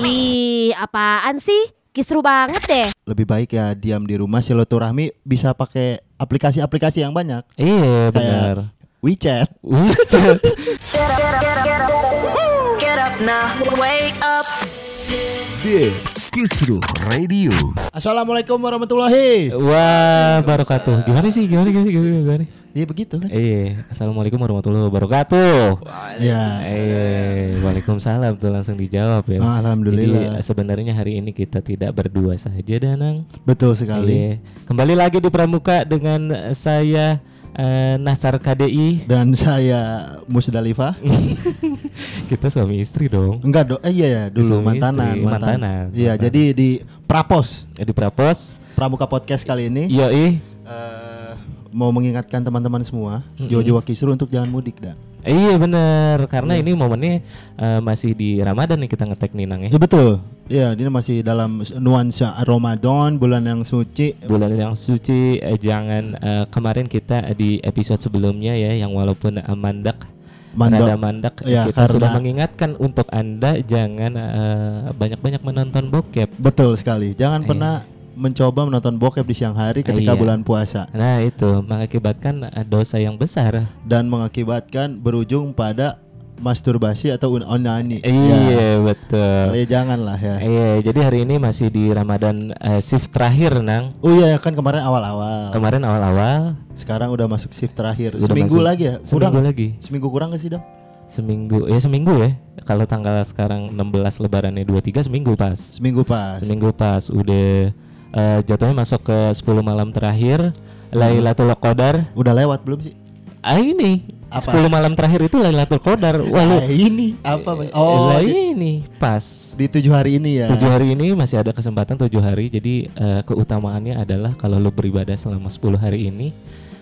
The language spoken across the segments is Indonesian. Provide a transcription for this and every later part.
Ih, apaan sih? Kisru banget deh. Lebih baik ya diam di rumah silaturahmi bisa pakai aplikasi-aplikasi yang banyak. Iya benar. WeChat. WeChat. Get up now, wake up. This Kisru Radio. Assalamualaikum warahmatullahi. Wah, barakatuh. Gimana sih? Gimana gimana gimana? gimana? Iya begitu kan? Iya, assalamualaikum warahmatullahi wabarakatuh. Ya. Eh, waalaikumsalam tuh langsung dijawab ya. Alhamdulillah. Jadi sebenarnya hari ini kita tidak berdua saja Danang. Betul sekali. Iya. Kembali lagi di Pramuka dengan eh, saya eh, Nasar KDI. Dan saya Musdalifah. Kita suami istri dong. Enggak dong. Eh iya ya, dulu Suami mantanan, istri, mantan. mantanan, Iya, mantan. jadi di Prapos Eh, Di Prapos. Pramuka Podcast kali ini Yoi. eh, mau mengingatkan teman-teman semua, Jojo Wakisru untuk jangan mudik dah. Eh, Iya bener Karena ini momennya eh, masih di Ramadan nih kita ngetek nih Nang ya Ya betul. Ya, ini masih dalam nuansa Ramadan, bulan yang suci. Bulan yang suci eh, Jangan eh, Kemarin kita di episode sebelumnya ya Yang walaupun eh, mandak Mandok. Rada mandak Ya, Kita karena- sudah mengingatkan untuk anda Jangan eh, banyak-banyak menonton bokep Betul sekali. Jangan Iya. pernah mencoba menonton bokep di siang hari ketika Iya. bulan puasa Nah itu mengakibatkan eh, dosa yang besar dan mengakibatkan berujung pada masturbasi atau onani. Iya betul Ya, janganlah ya. Iya jadi hari ini masih di Ramadan eh, shift terakhir Nang Oh iya kan kemarin awal-awal. Kemarin awal-awal Sekarang udah masuk shift terakhir. Udah seminggu masuk- lagi ya? Seminggu Kurang. lagi Seminggu kurang gak sih, Dam? Seminggu ya seminggu ya Kalau tanggal sekarang 16 lebarannya 23 seminggu pas Seminggu pas. Seminggu pas udah eh, jatuhnya masuk ke 10 malam terakhir Lailatul Qadar Udah lewat belum sih? Ah ini Apa? 10 malam terakhir itu Lailatul Qadar Wah Ah, ini apa? Bang? Oh, lah ini pas di tujuh hari ini ya. Tujuh hari ini masih ada kesempatan tujuh hari Jadi eh, keutamaannya adalah Kalau lu beribadah selama 10 hari ini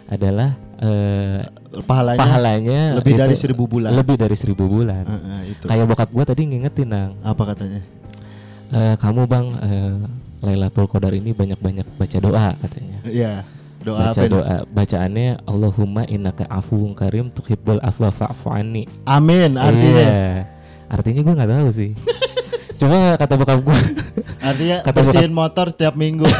Adalah eh, Pahalanya, Pahalanya lebih itu dari seribu bulan. Lebih dari seribu bulan Heeh, itu. Kayak bokap gua tadi ngingetin nang Apa katanya? Eh, Kamu bang eh, Lailatul Qadar ini banyak-banyak baca doa katanya Iya. Doa Baca apa? ini? doa Bacaannya Allahumma innaka afuwun karim tuhibbul afwa fa'fu anni Amin artinya. Iya Artinya gua nggak tahu sih Cuma kata bokap gua Artinya Kata bersihin motor setiap minggu.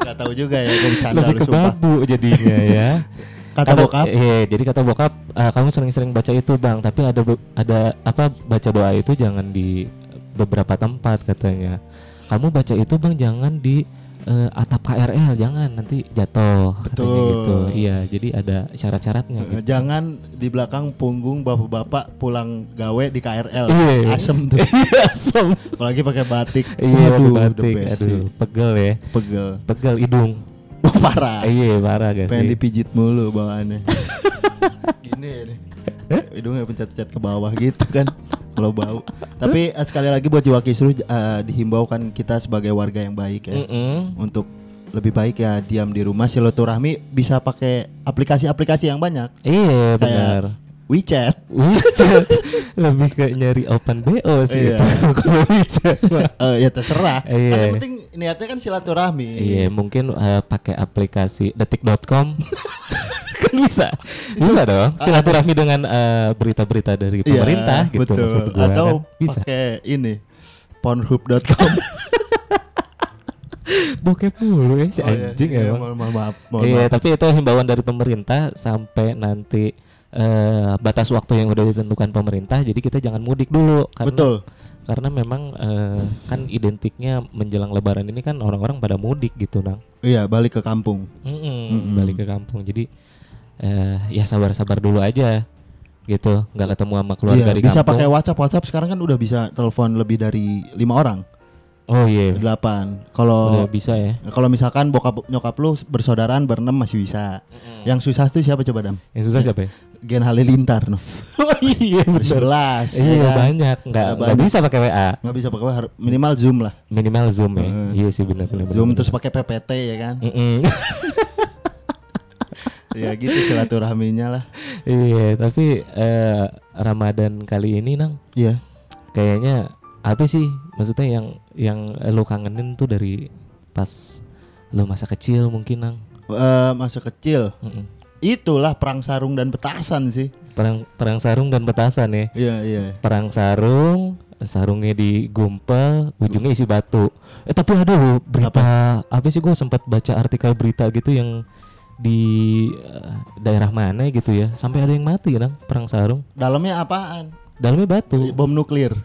Gak tahu juga ya, gue bercanda Lebih ke sumpah. babu jadinya ya Kata bokap, Iya, jadi kata bokap, "Ah, kamu sering-sering baca itu bang, tapi ada ada apa baca doa itu jangan di beberapa tempat katanya. Kamu baca itu bang jangan di eh, atap KRL, jangan nanti jatuh katanya Betul. gitu. Iya, jadi ada syarat-syaratnya gitu. jangan di belakang punggung bapak-bapak pulang gawe di KRL. Iya. Asem tuh. Asem. Apalagi pakai batik. Iya, aduh, the best sih. aduh, pegel ya, Pegel. pegel hidung. Oh, parah. Iya, parah gak Pengen dipijit mulu bawaannya. Gini nih. Hidungnya pencet-pencet ke bawah gitu kan. Kalau bau. Tapi eh, sekali lagi buat Jiwa Kisru eh, dihimbau kan kita sebagai warga yang baik ya. Mm-mm. Untuk lebih baik ya diam di rumah silaturahmi bisa pakai aplikasi-aplikasi yang banyak Iya, benar. WeChat WeChat lebih ke nyari open BO sih Iya. itu kalau WeChat. Eh, ya terserah Iya. kan yang penting niatnya kan silaturahmi Iya, mungkin eh, pakai aplikasi detik.com kan bisa. Bisa dong. Silaturahmi dengan eh, berita-berita dari Iya, pemerintah gitu betul. maksud gua atau kan. bisa. pakai ini pornhub.com Bokep mulu ya si Oh, iya. anjing Iya, emang. mohon, mohon maaf mohon Iya, maaf. tapi itu himbauan dari pemerintah sampai nanti eh, batas waktu yang udah ditentukan pemerintah. Jadi kita jangan mudik dulu. Karena betul. karena memang eh, kan identiknya menjelang lebaran ini kan orang-orang pada mudik gitu, Nang. iya balik ke kampung. Mm-mm, Mm-mm. balik ke kampung. Jadi eh ya sabar-sabar dulu aja gitu. Nggak ketemu sama keluarga iya di bisa pakai WhatsApp. WhatsApp sekarang kan udah bisa telepon lebih dari lima orang. Oh iya. Delapan. Udah kalau bisa ya. kalau misalkan bokap nyokap lu bersaudaraan berenam masih bisa. Yang susah tuh siapa coba dam? Yang susah siapa ya Gen Halilintar no oh iya bener bersebelas iya ya kan? banyak nggak Ada nggak banyak. bisa pakai WA nggak bisa pakai har- minimal zoom lah minimal zoom ya Heeh. iya sih benar benar zoom benar. terus pakai PPT ya kan Mm-mm. ya gitu silaturahminya lah iya tapi eh, Ramadan kali ini nang iya kayaknya apa sih maksudnya yang yang lu kangenin tuh dari pas lu masa kecil mungkin nang Eh, masa kecil Mm-mm. Itulah perang sarung dan petasan sih. Perang perang sarung dan petasan ya. Iya iya. Perang sarung sarungnya digumpel ujungnya isi batu. Eh tapi ada loh berita apa, sih gue sempat baca artikel berita gitu yang di eh, daerah mana gitu ya. Sampai ada yang mati kan perang sarung. Dalamnya apaan? dalamnya batu. Bom nuklir.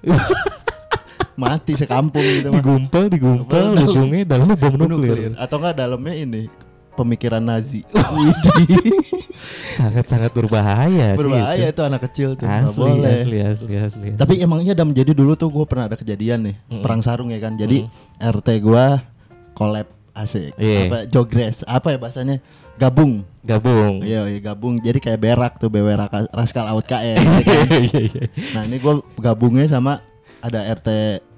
Mati sekampung gitu digumpel Dalam- ujungnya dalamnya bom Bom nuklir. Atau enggak dalamnya ini pemikiran Nazi. sangat-sangat berbahaya sih Berbahaya itu. itu anak kecil tuh. nggak asli, boleh. asli asli asli Tapi emangnya dam jadi dulu tuh gue pernah ada kejadian nih Mm-mm. perang sarung ya kan. Jadi RT gua collab asik. Iya. Apa jogres? Apa ya bahasanya? Gabung. gabung Iya, iya gabung. Jadi kayak berak tuh BW Raka- Raskal Out KM. ya kan? Iya, iya. nah, ini gue gabungnya sama ada RT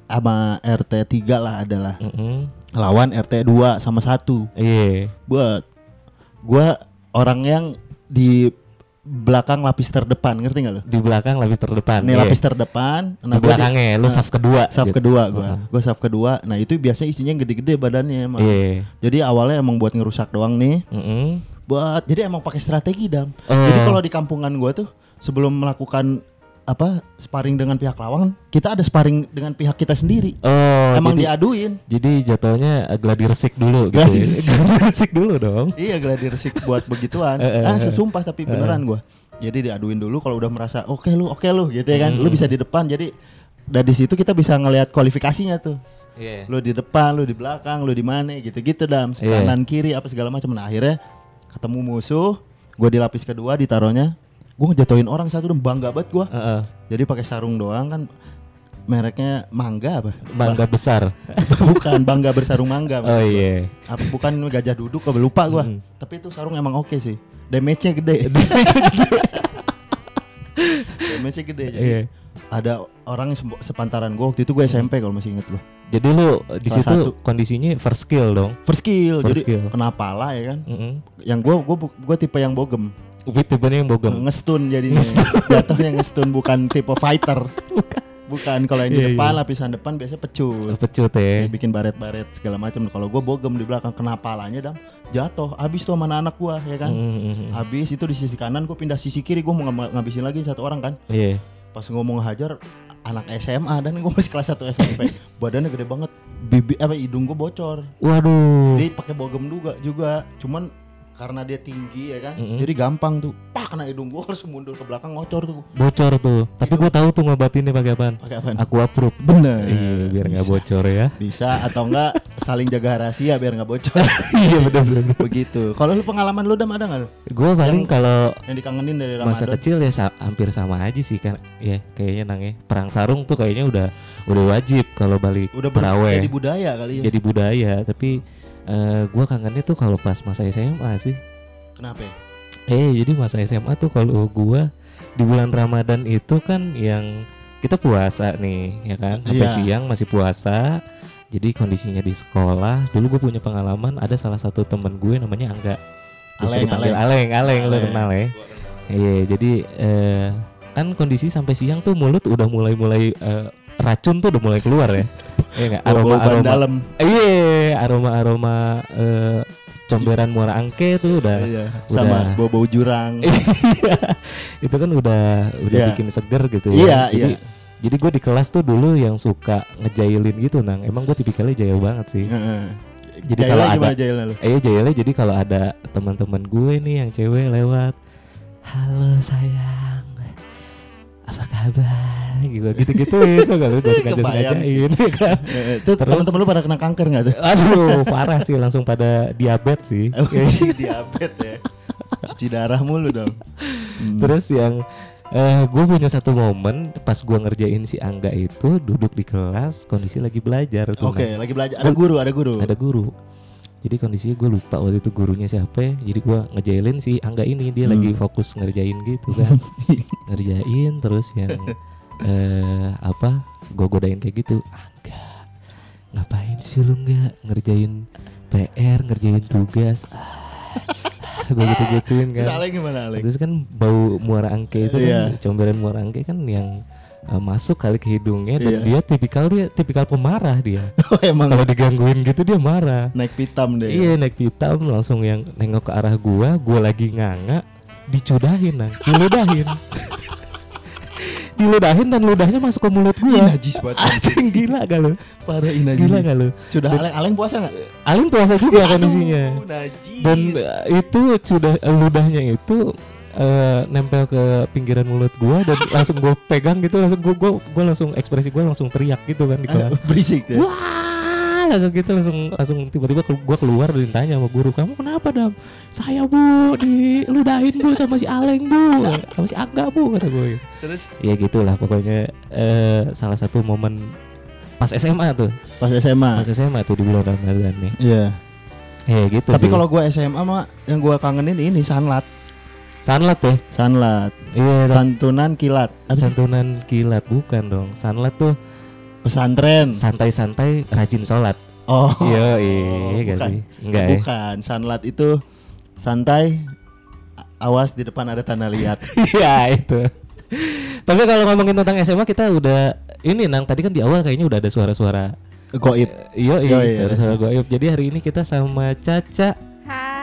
sama RT 3 lah adalah. Mm-mm. Lawan RT 2 sama 1. iya Buat gua orang yang di belakang lapis terdepan, ngerti nggak lo? di belakang lapis terdepan Ini iya. lapis terdepan, di nah gua belakangnya lu nah, saf kedua Saf gitu. kedua gua. Heeh. Gua saf kedua. Nah, itu biasanya isinya gede-gede badannya emang. iya Jadi awalnya emang buat ngerusak doang nih. Mm-mm. Buat jadi emang pakai strategi, Dam. Oh. Jadi kalau di kampungan gua tuh sebelum melakukan apa sparring dengan pihak lawan, kita ada sparring dengan pihak kita sendiri. oh emang jadi, diaduin. jadi jatuhnya uh, gladi resik dulu gitu Gladi ya. resik. gladi resik dulu dong Iya gladi resik buat begituan. Eh, eh, ah, eh. sesumpah tapi beneran gua. Jadi diaduin dulu kalau udah merasa oke lu, oke lu gitu ya kan. Lu Hmm. bisa di depan. Jadi dari situ kita bisa ngelihat kualifikasinya tuh. iya Lu di depan, lu di belakang, lu di mana gitu-gitu dam. Iya. Kanan kiri apa segala macam. Nah, akhirnya ketemu musuh, gua di lapis kedua ditaruhnya. Gua ngejatuhin orang satu dan bangga banget gua. Heeh. Jadi pakai sarung doang kan mereknya mangga apa? mangga besar bukan bangga bersarung mangga. oh iya Apa bukan gajah duduk apa lupa gua. Mm. Tapi itu sarung emang oke sih. Damage-nya gede. Damage-nya gede. Jadi Iya. ada orang yang sepantaran gua waktu itu gue SMP kalau masih inget gua. jadi lu uh, di Salah situ satu. kondisinya first skill dong First skill. First jadi skill. kenapa lah ya kan? Mm-mm. Yang gua gua bu- gua tipe yang bogem. Fit tipenya yang bogem Ngestun jadinya. Jatuhnya ngestun bukan tipe fighter. Bukan kalau yang di Iya, depan iya. lapisan depan biasanya pecut. pecut ya Kayak bikin baret-baret segala macam. Kalau gua bogem di belakang kenapa lahnya dam jatuh. Habis tuh sama anak gua ya kan. Mm-mm. Habis itu di sisi kanan gue pindah sisi kiri gue mau ngab- ngabisin lagi satu orang kan. iya Pas ngomong hajar anak SMA dan gue masih kelas 1 SMP. Badannya gede banget. Bibi apa hidung gue bocor. waduh Dia pakai bogem juga juga. Cuman karena dia tinggi ya kan. Mm-mm. Jadi gampang tuh. Pak kena hidung gue harus mundur ke belakang ngocor tuh. bocor tuh tapi gua tahu tuh ngobatinnya pakai apaan Pakai apa? aku approve Bener. iya biar nggak bocor ya Bisa atau enggak saling jaga rahasia biar nggak bocor. iya bener bener Begitu. Kalau lu pengalaman lu dam ada nggak lu? gue paling kalau yang dikangenin dari masa Ramadan? kecil ya sa- hampir sama aja sih kan ya kayaknya nang ya perang sarung tuh kayaknya udah udah wajib kalau balik Udah ber- jadi budaya kali ya. jadi budaya tapi eh, gua kangennya tuh kalau pas masa SMA sih. Kenapa ya? eh jadi masa SMA tuh kalau gua di bulan Ramadan itu kan yang kita puasa nih ya kan? Sampai Iya. siang masih puasa jadi kondisinya di sekolah. Dulu gue punya pengalaman ada salah satu temen gue namanya Angga. Aleng, Aleng. Aleng Aleng lo kenal ya? Iya jadi eh, kan kondisi sampai siang tuh mulut udah mulai mulai eh, racun tuh udah mulai keluar ya Iya nggak? aroma aroma dalam. iya aroma aroma eh, comberan muara angke tuh udah Iya, udah- sama bau-bau jurang. itu kan udah udah Iya. bikin seger gitu Iya, ya. Jadi iya. jadi gue di kelas tuh dulu yang suka ngejailin gitu nang. Emang gue tipikalnya jail banget sih. Heeh. Jadi kalau ada jailnya eh jailnya jadi kalau ada teman-teman gue nih yang cewek lewat, halo sayang, apa kabar? Gitu gitu gitu itu kalau udah sengaja sengajain kan. Itu Terus- teman-teman lu pada kena kanker nggak tuh? Aduh parah sih langsung pada diabetes sih. Oh, diabetes ya. Cuci darah mulu dong. Hmm. Terus yang eh gue punya satu momen pas gue ngerjain si Angga itu duduk di kelas kondisi lagi belajar tuh. Oke, Nang. lagi belajar. Ada guru, ada guru. Ada guru. Jadi kondisinya gue lupa waktu itu gurunya siapa. Jadi gue ngejailin si Angga ini dia Hmm. lagi fokus ngerjain gitu kan. ngerjain terus yang eh apa? Gue godain kayak gitu. Angga, ngapain sih lu nggak ngerjain PR, ngerjain tugas? Ah, gue gitu-gituin Terus kan. Gimana Aleng? Terus kan bau muara angke itu Iya. kan comberan muara angke kan yang uh, masuk kali ke hidungnya dan Iya. dia tipikal dia tipikal pemarah dia. Oh, emang Kalau digangguin gitu dia marah. naik pitam deh. Iya naik hitam langsung yang nengok ke arah gua, gua lagi nganga, dicudahin nang, diludahin. diludahin dan ludahnya masuk ke mulut gua. najis banget. Anjing gila gak lu? Parah ini najis. Gila gak lu? Sudah aleng aleng puasa nggak? Aling puasa juga kondisinya. Aduh, najis. Dan eh, itu sudah eh, ludahnya itu eh, nempel ke pinggiran mulut gua dan langsung gua pegang gitu langsung gua gua, gua langsung ekspresi gua langsung teriak gitu kan di Ah, kelas. berisik ya. Wah, langsung gitu langsung langsung tiba-tiba gua keluar dan ditanya sama guru, "Kamu kenapa, Dam?" "Saya, Bu, diludahin, Bu, sama si Aleng, Bu." "Sama si Angga, Bu," kata gue. Terus Ya gitulah pokoknya eh, salah satu momen pas SMA tuh. pas SMA. Pas SMA tuh di bulan Ramadan nih. Iya. Ya gitu Tapi kalau gua SMA mah yang gua kangenin ini sanlat. Sanlat ya. Sanlat. Iya, Santunan kilat. Apa sih? santunan kilat bukan dong. Sanlat tuh Pesantren. santai-santai rajin sholat. Oh. Iya, iya gak bukan. sih? Enggak ya. Bukan. Sanlat itu santai. Awas di depan ada tanah liat. Iya itu. Tapi kalau ngomongin tentang SMA kita udah ini nang tadi kan di awal kayaknya udah ada suara-suara Goib. Iya Iya, iya iya. suara-suara goib. Jadi hari ini kita sama Caca, Hai.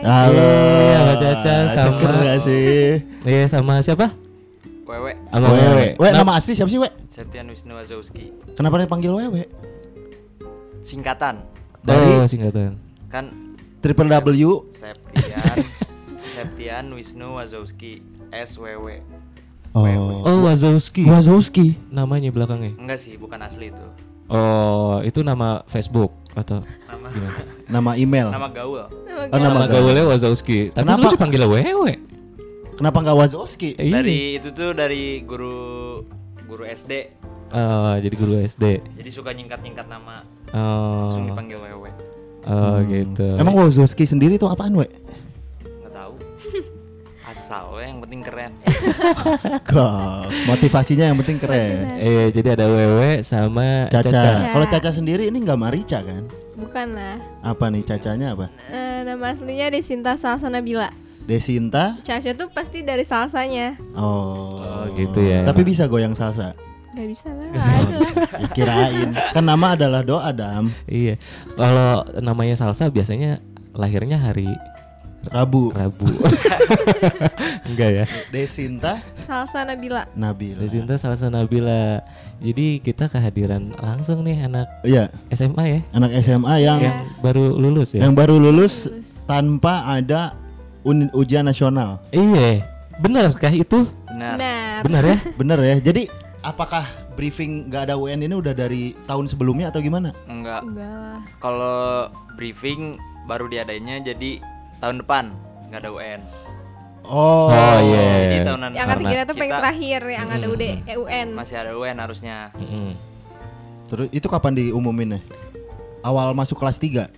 Halo. Iya, Mbak Caca sama- Seger nggak sih? iya sama siapa? Wewe Sama Wewe. Wewe. We, nama asli siapa sih, We? Septian Wisnu Wazowski Kenapa dipanggil Wewe? singkatan Dari oh, singkatan. kan Triple Sep- W. Septian Septian Wisnu Wazowski SWW Oh. Oh, Wazowski. Wazowski. Namanya belakangnya. enggak sih bukan asli itu Oh, itu nama Facebook atau nama Nama email. nama gaul Oh, nama nama gaulnya Wazowski. Tapi Kenapa? lu dipanggil Wewe. Kenapa nggak Wazowski? Iya. dari itu tuh dari guru guru SD Oh, jadi guru SD. jadi suka nyingkat nyingkat nama Oh, langsung dipanggil Wewe oh Hmm. gitu. Emang Wazowski sendiri tuh apaan, We? Asal we yang penting keren Goks, motivasinya yang penting keren. Iya, jadi ada Wewe sama Caca. Caca. Kalau Caca sendiri ini nggak Marica kan? Bukan lah. Apa nih cacanya apa? Eh, nama aslinya Desinta Salsa Nabila. Desinta. Caca tuh pasti dari salsanya. Oh. Oh, gitu ya. Tapi bisa goyang salsa. Gak bisa lah. lah. Ya, kirain. Kan nama adalah doa Dam. Iya. Kalau namanya salsa biasanya lahirnya hari Rabu. Rabu. Enggak ya. Desinta Salsa Nabila. Nabila. Desinta Salsa Nabila. Jadi kita kehadiran langsung nih anak Iya, SMA ya anak SMA yang yang baru lulus ya. yang baru lulus tanpa ada un- ujian nasional. Iya. Benar kah itu? benar Benar. Benar ya? Bener ya. Jadi apakah briefing nggak ada UN ini udah dari tahun sebelumnya atau gimana? enggak Enggak kalau briefing baru diadainnya jadi tahun depan nggak ada UN Oh, Oh, iya. jadi tahunan Yang ketiga tuh paling terakhir yang ada Mm. UD, eh, UN. masih ada UN harusnya Mm-mm. Terus itu kapan diumuminnya? Awal masuk kelas 3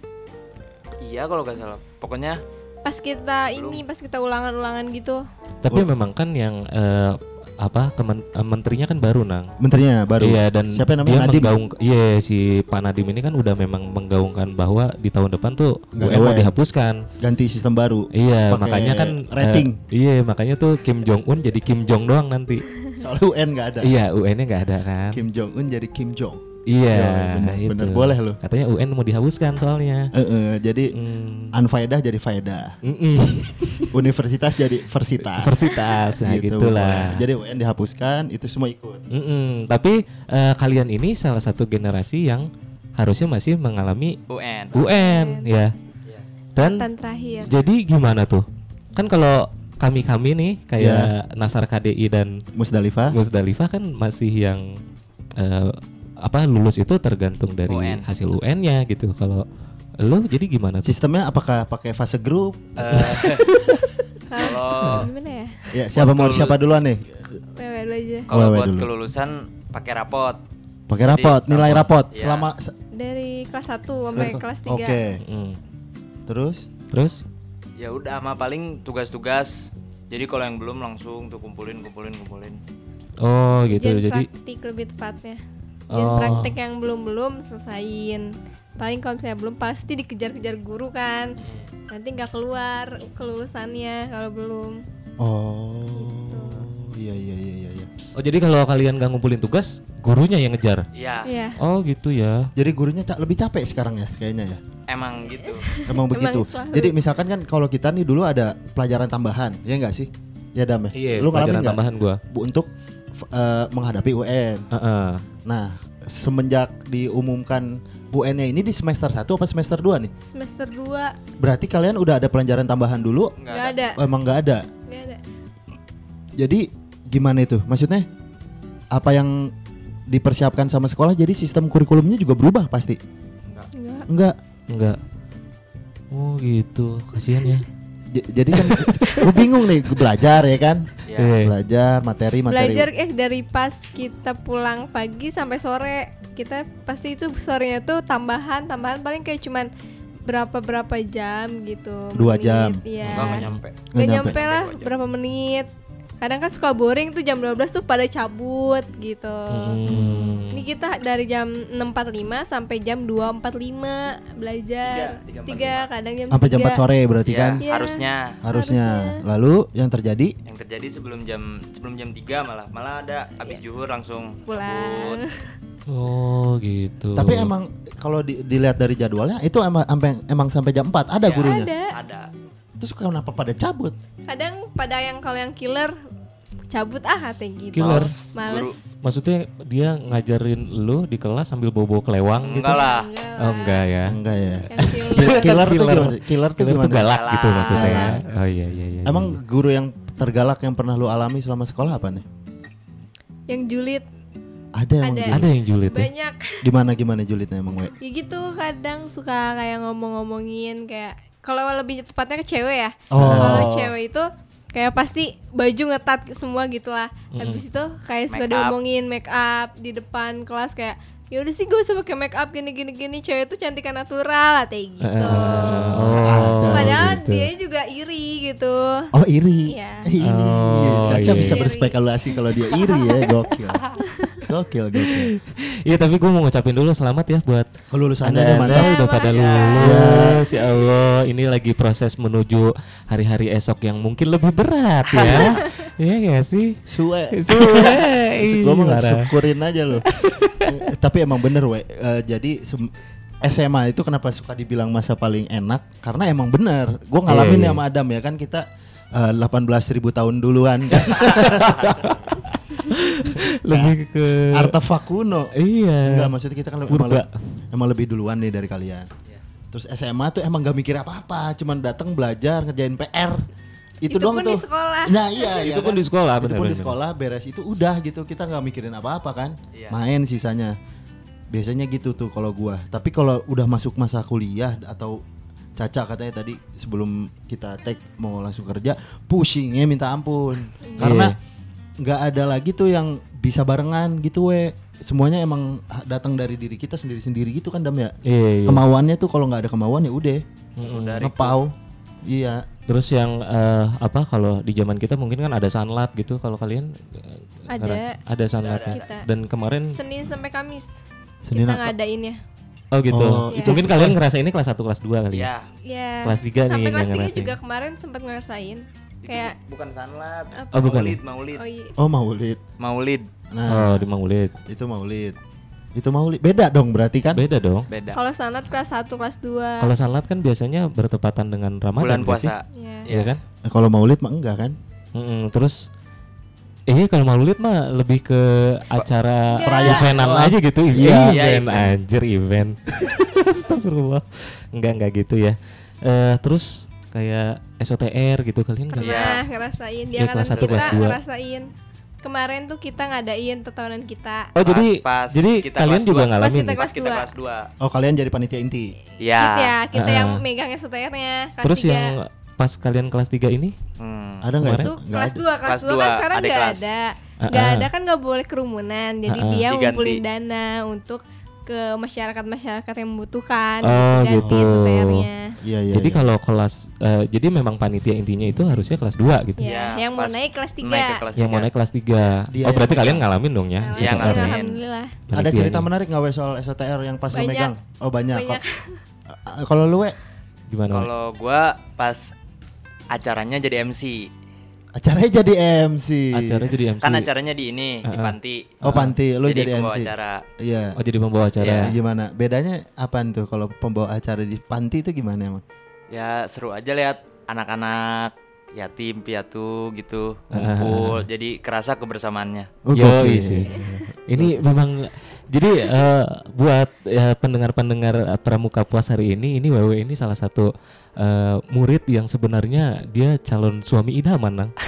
iya kalau nggak salah pokoknya Pas kita Sebelum. ini, pas kita ulangan-ulangan gitu. Tapi memang kan yang eh, apa kemen- eh, menterinya kan baru nang. Menterinya baru. Iya dan Siapa namanya? dia Nadiem. menggaung iya si Pak Nadim ini kan udah memang menggaungkan bahwa di tahun depan tuh Nggak UN ada mau UN. dihapuskan. Ganti sistem baru. Iya, Pakai makanya kan rating. iya, makanya tuh Kim Jong Un jadi Kim Jong doang nanti. Soalnya UN nggak ada. iya, UN-nya nggak ada kan. Kim Jong Un jadi Kim Jong. Iya, Iya, bener, itu. bener. Boleh loh. Katanya UN mau dihapuskan soalnya. Eh, eh, jadi Hmm. unfaedah jadi faedah. Mm-mm. Universitas jadi versitas. Universitas, nah Gitu, gitulah. boleh. Jadi UN dihapuskan, itu semua ikut. Mm-mm. Tapi eh, kalian ini salah satu generasi yang harusnya masih mengalami UN UN ya. Dan Tan terakhir. jadi gimana tuh? Kan kalau kami-kami nih kayak Ya. Nasar KDI dan Musdalifah. Musdalifah kan masih yang eh, apa lulus itu tergantung dari UN. hasil UN-nya gitu. Kalau lu jadi gimana tuh? Sistemnya apakah pakai fase grup? Eh, Kalau gimana ya? Ya, siapa mau siapa duluan nih? Wewe dulu aja. kalau buat dulu. kelulusan pakai rapot Pakai Jadi, rapot, nilai rapot Iya. selama se- Dari kelas 1 sampai kelas 3. Oke. Mm. Terus Terus ya udah sama paling tugas-tugas jadi kalau yang belum langsung tuh kumpulin kumpulin kumpulin oh gitu Ujian jadi praktik lebih tepatnya. Ujian Oh. praktik yang belum-belum selesain. Paling kalau misalnya belum pasti dikejar-kejar guru kan. Nanti nggak keluar kelulusannya kalau belum. oh. Iya iya iya iya iya. oh jadi kalau kalian gak ngumpulin tugas, gurunya yang ngejar. ya Iya. Oh gitu ya. Jadi gurunya ca- lebih capek sekarang ya kayaknya ya. emang gitu Emang begitu. selalu. Jadi misalkan kan kalau kita nih dulu ada pelajaran tambahan, ya enggak sih? Ya Dam ya. Iya, Lu pelajaran tambahan gua. Bu untuk eh, menghadapi UN. Heeh. Nah, semenjak diumumkan UN-nya ini di semester 1 apa semester 2 nih? Semester 2 Berarti kalian udah ada pelajaran tambahan dulu? nggak ada. Emang nggak ada. Nggak ada. Jadi gimana itu? Maksudnya apa yang dipersiapkan sama sekolah jadi sistem kurikulumnya juga berubah pasti? Nggak. Enggak. Enggak. Oh gitu, kasihan ya. J- jadi kan gue bingung nih gue belajar ya kan? Ya. Iya. Belajar materi materi. Belajar eh dari pas kita pulang pagi sampai sore kita pasti itu sorenya tuh tambahan tambahan paling kayak cuman berapa berapa jam gitu. Dua menit, jam. Iya. Enggak nggak nyampe. Nggak Gak nyampe. nyampe lah berapa menit. Kadang kan suka boring tuh jam 12 tuh pada cabut gitu. Hmm. Ini kita dari jam 6.45 sampai jam 2.45 belajar. Tiga, tiga, Tiga, kadang jam Sampai jam 4 tiga. sore berarti Iya, kan? Iya. harusnya Harusnya. Lalu yang terjadi yang terjadi sebelum jam sebelum jam 3 malah malah ada habis juhur langsung Pulang. cabut. Oh gitu. Tapi emang kalau di- dilihat dari jadwalnya itu emang sampai emang sampai jam 4 ada Ya, gurunya. Ada. Ada. Terus kenapa pada cabut? Kadang pada yang kalau yang killer cabut ah katanya gitu. Killer? Males. Maksudnya dia ngajarin lu di kelas sambil bobo kelewang gitu? Enggak lah. Enggak Oh enggak ya. Enggak ya. Yang killer. Killer, killer tuh Killer. gimana? Killer Killer tuh gimana? galak gitu maksudnya. Galak. Oh iya iya iya. Emang guru yang tergalak yang pernah lu alami selama sekolah apa nih? yang julid Ada emang Ada. julid? ada yang julid ya? banyak. Gimana gimana julidnya emang we? Ya gitu kadang suka kayak ngomong-ngomongin kayak kalau lebih tepatnya ke cewek ya. Oh. Kalau cewek itu kayak pasti baju ngetat semua gitu lah. Habis itu kayak suka diomongin make up di depan kelas kayak ya udah sih gue usah pakai make up gini gini gini cewek tuh cantikan natural kayak gitu. Oh. Padahal gitu. dia juga iri gitu. Oh iri. Iya. Oh, Caca iya, bisa iya. berspekulasi kalau dia iri ya, gokil. Gokil, gokil. Iya tapi gue mau ngucapin dulu selamat ya buat Kelulusannya anda, udah anda mantap. udah pada makasih. lulus ya Allah ini lagi proses menuju hari-hari esok yang mungkin lebih berat ya Iya gak sih Suwe. Suwe Gue mau syukurin aja loh. Eh, Tapi emang bener we. Eh, jadi SMA itu kenapa suka dibilang masa paling enak? Karena emang bener. Gue ngalamin Iya, iya. sama Adam ya kan kita eh, 18.000 ribu tahun duluan kan. lebih ke Artefak kuno. iya Enggak maksudnya kita kan emang, Purba. emang lebih duluan nih dari kalian. Terus SMA tuh emang gak mikir apa-apa, cuman datang belajar ngerjain PR. Itu, Itu doang pun tuh. di sekolah. Nah iya, iya Itu pun di sekolah, Itu pun di benar-benar. sekolah beres itu udah gitu kita nggak mikirin apa-apa kan. Iya. Main sisanya. Biasanya gitu tuh kalau gua. Tapi kalau udah masuk masa kuliah atau Caca katanya tadi sebelum kita tag mau langsung kerja, pushingnya minta ampun. Karena nggak ada lagi tuh yang bisa barengan gitu we. Semuanya emang datang dari diri kita sendiri-sendiri gitu kan Dam ya. iya iya Kemauannya tuh kalau nggak ada kemauan ya udah Udah ngepau. Iya. terus yang eh, apa kalau di zaman kita mungkin kan ada sanlat gitu kalau kalian eh, Ada. ada sanlatnya Kita. dan kemarin Senin sampai Kamis Senin kita ngadainnya. oh gitu Oh, Iya. itu mungkin kalian ngerasa ini kelas 1 kelas 2 kali ya Ya, Ya. Kelas tiga nih Sampai yang kelas 3 ngerasain. juga kemarin sempat ngerasain. Kayak bukan sanlat. Oh, bukan. Maulid, maulid. oh iya. Oh maulid. Maulid. Nah, oh di Maulid itu maulid. Itu maulid. Beda dong berarti kan? beda dong Beda. Kalau sanat kelas 1, kelas 2. kalau sanlat kan biasanya bertepatan dengan Ramadan Bulan puasa. Ya. Iya kan Eh, Kalau maulid mah enggak kan? Mm-mm, terus eh kalau Maulid mah lebih ke acara Enggak. perayaan evenan Oh. aja gitu Iya. event, Iya, event. anjir event Astagfirullah enggak enggak gitu ya eh terus kayak SOTR gitu kalian nggak? Iya. Pernah ngerasain dia Iya, kan kelas satu, kita kelas dua. ngerasain. Kemarin tuh kita ngadain tetahunan kita. oh jadi pas jadi kita kalian kelas juga dua. ngalamin Pas kita nih? Pas kelas kita dua. kelas 2. Oh kalian jadi panitia inti. Ya. Kita ya, kita yang Heeh. megang SOTR-nya kelas terus 3. yang pas kalian kelas 3 ini Hmm. Ada nggak Kemarin? sih? Itu kelas ada. 2, kelas Kelas 2 kan dua, sekarang adik nggak kelas. ada. Nggak ah. ada kan nggak boleh kerumunan. Jadi Ah, ah. dia Diganti. ngumpulin dana untuk ke masyarakat-masyarakat yang membutuhkan Oh, ganti gitu. SOTR-nya. Iya iya. jadi iya. kalau kelas eh, jadi memang panitia intinya itu harusnya kelas 2 gitu Ya, Ya, yang mau naik kelas 3. Naik ke kelas yang mau naik kelas 3 Dia oh berarti kalian ngalamin dong ya Iya, SOTR. ngalamin. Alhamdulillah. ada Panitia cerita ini. menarik nggak we soal SOTR yang pas Banyak. megang? Oh banyak. Banyak. Kok- Kalau lu we gimana? Kalau gua pas acaranya jadi MC. Acaranya jadi MC. acara jadi MC Kan acaranya di ini, di Ah, ah. panti. Oh panti, lu jadi, pembawa MC. acara. Iya. oh jadi pembawa acara Iya. Gimana? Bedanya apaan tuh kalau pembawa acara di panti itu gimana emang? Ya seru aja lihat anak-anak yatim piatu gitu Ah. ngumpul jadi kerasa kebersamaannya Oh, Yo gokil. sih. Ini memang jadi eh, buat ya, pendengar-pendengar eh, pramuka puas hari ini, ini WW ini salah satu eh, murid yang sebenarnya dia calon suami idaman, Nang.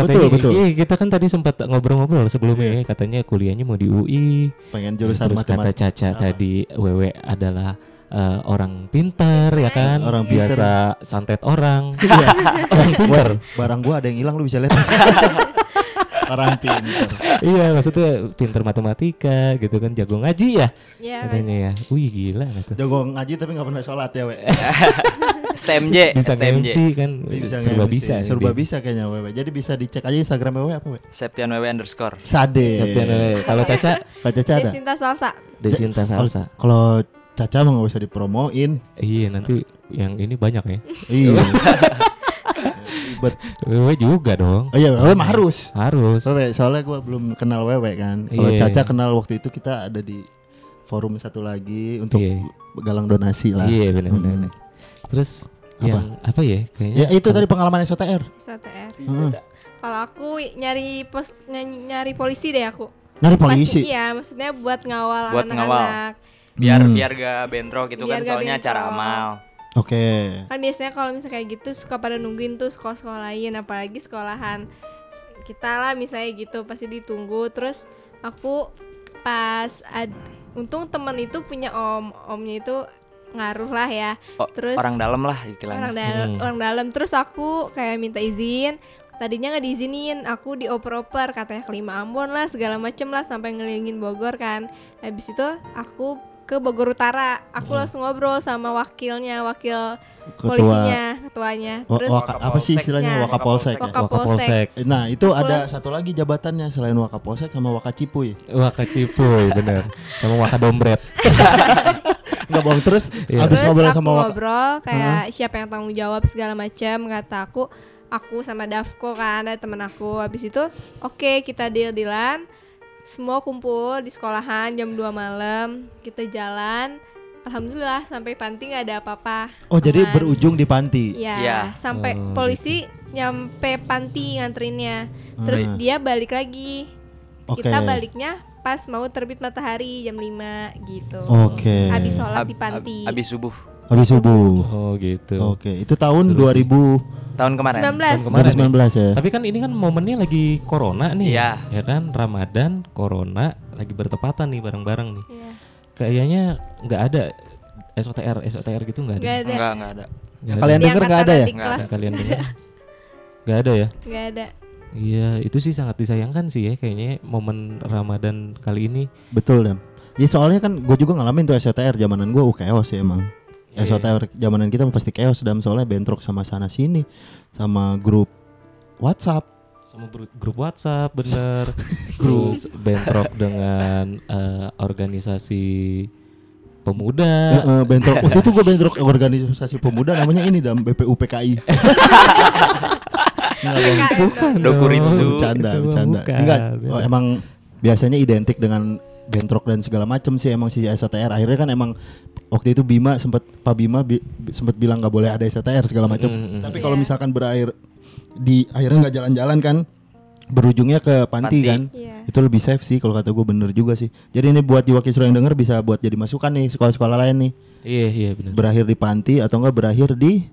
Betul, betul. Iya, kita kan tadi sempat ngobrol-ngobrol sebelumnya, ya, katanya kuliahnya mau di UI. Pengen jurusan Terus kata matematika. Caca tadi WW adalah eh, orang pinter ya kan, Orang pinter. biasa santet orang. Iya. orang pinter. Barang gua ada yang hilang lu bisa lihat. Orang pinter. iya, maksudnya pinter matematika gitu kan, jago ngaji ya. Katanya ya wih gila gitu Jago ngaji tapi nggak pernah sholat ya, we. STMJ bisa STMJ MC kan Bisa serba bisa Serba bisa kayaknya wewe. Jadi bisa dicek aja Instagram wewe apa we? Septian WW underscore Sade. Septian Lele. kalau Caca Kalau Caca ada. Desinta salsa. Desinta Kalau- Salsa Kalau Caca mah nggak usah dipromoin. iya nanti yang ini banyak ya Iya. Ribet. Wewe juga dong Oh iya, wewe mah harus. harus Wewe, soalnya gua belum kenal wewe kan. Kalau Iya. Caca kenal waktu itu kita ada di forum satu lagi untuk Iya. galang donasi lah. iya benar benar Mm. benar. terus Apa? yang apa ya kayaknya Ya itu tadi pengalaman SOTR. SOTR. Heeh. Kalau aku nyari pos nyari, nyari polisi deh aku. Nyari polisi. iya, maksudnya buat ngawal Buat ngawal. anak-anak. biar Hmm. biar gak bentrok gitu Biar kan soalnya bentrok. cara amal Oke. Kan biasanya kalau misalnya kayak gitu suka pada nungguin tuh sekolah-sekolah lain apalagi sekolahan kita lah misalnya gitu pasti ditunggu. Terus aku pas ad, untung temen itu punya om omnya itu ngaruh lah ya. Oh, terus orang dalam lah orang istilahnya dalam Hmm. orang dalam. Terus aku kayak minta izin tadinya nggak diizinin aku dioper-oper katanya kelima Ambon lah segala macem lah sampai ngelilingin Bogor kan. Habis itu aku ke Bogor Utara aku Hmm. langsung ngobrol sama wakilnya wakil Ketua polisinya ketuanya terus waka- apa sih istilahnya Ya. Wakapolsek ya? Wakapolsek. Nah, itu Aku ada satu lagi jabatannya selain Wakapolsek sama Wakacipuy. Wakacipuy bener sama Wakadombret Enggak bohong terus Iya. habis terus ngobrol aku sama Waka ngobrol kayak siapa yang tanggung jawab segala macam kata aku aku sama Davko kan ada temen aku habis itu oke kita deal dealan semua kumpul di sekolahan jam 2 malam kita jalan alhamdulillah sampai panti nggak ada apa-apa Oh, jadi Aman. berujung di panti. Iya, Iya. sampai Oh, polisi nyampe panti nganterinnya. Terus Ah. dia balik lagi. Oke. Kita baliknya pas mau terbit matahari jam 5 gitu. Oke. Habis sholat Ab- di panti. ab- abis subuh Habis subuh. oh gitu Oke, itu tahun Seru 2000 tahun kemarin 19. Tahun kemarin 2019 ya. Tapi kan ini kan momennya lagi corona nih. Iya. Ya kan Ramadan, corona lagi bertepatan nih bareng-bareng nih. Iya. Kayaknya nggak ada SOTR SOTR gitu nggak ada. Nggak ada. enggak enggak ada ada. Kalian Di denger nggak ada ya? Nggak. Yang kalian dengar? Nggak ada ya? Nggak ada. Iya, itu sih sangat disayangkan sih ya kayaknya momen Ramadan kali ini. Betul, Dam. Ya soalnya kan gue juga ngalamin tuh SOTR zamanan gue chaos sih emang. Iya. SOTR zamanan kita pasti chaos dan soalnya bentrok sama sana sini sama grup WhatsApp. sama gru- grup WhatsApp bener terus bentrok dengan eh, organisasi pemuda Heeh, bentrok. Waktu itu gue bentrok organisasi pemuda namanya ini Dam BPU PKI. Nggak. Bukan. Dokuritsu. bercanda, bercanda. bukan. Enggak, oh, emang biasanya identik dengan bentrok dan segala macam sih emang si SOTR. Akhirnya kan emang waktu itu Bima sempat Pak Bima bi, sempat bilang nggak boleh ada SOTR segala macam. Mm, mm, Tapi mm. kalau Iya. misalkan berakhir di akhirnya nggak jalan-jalan kan berujungnya ke panti, Panti. kan. Iya. Itu lebih safe sih kalau kata gue bener juga sih. Jadi ini buat Jiwa Kisru yang denger bisa buat jadi masukan nih sekolah-sekolah lain nih. iya iya benar Berakhir di panti atau enggak berakhir di